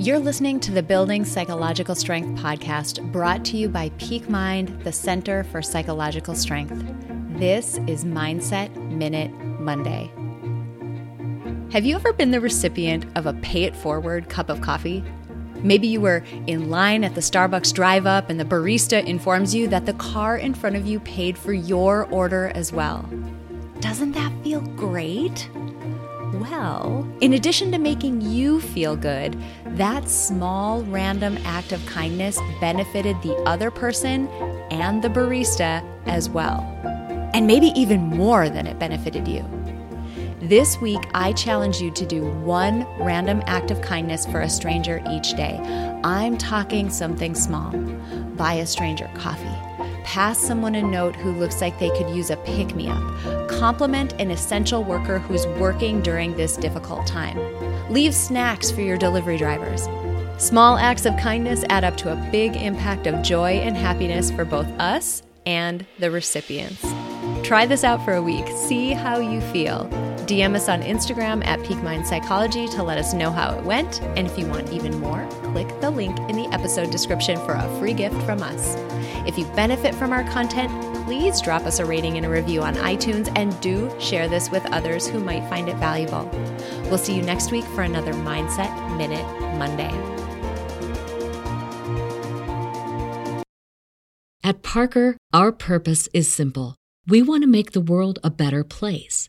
You're listening to the Building Psychological Strength podcast brought to you by Peak Mind, the Center for Psychological Strength. This is Mindset Minute Monday. Have you ever been the recipient of a pay it forward cup of coffee? Maybe you were in line at the Starbucks drive up and the barista informs you that the car in front of you paid for your order as well. Doesn't that feel great? Well, in addition to making you feel good, that small random act of kindness benefited the other person and the barista as well. And maybe even more than it benefited you. This week, I challenge you to do one random act of kindness for a stranger each day. I'm talking something small. Buy a stranger coffee Pass someone a note who looks like they could use a pick me up. Compliment an essential worker who's working during this difficult time. Leave snacks for your delivery drivers. Small acts of kindness add up to a big impact of joy and happiness for both us and the recipients. Try this out for a week. See how you feel. DM us on Instagram at Peak Mind Psychology to let us know how it went. And if you want even more, click the link in the episode description for a free gift from us. If you benefit from our content, please drop us a rating and a review on iTunes and do share this with others who might find it valuable. We'll see you next week for another Mindset Minute Monday. At Parker, our purpose is simple. We want to make the world a better place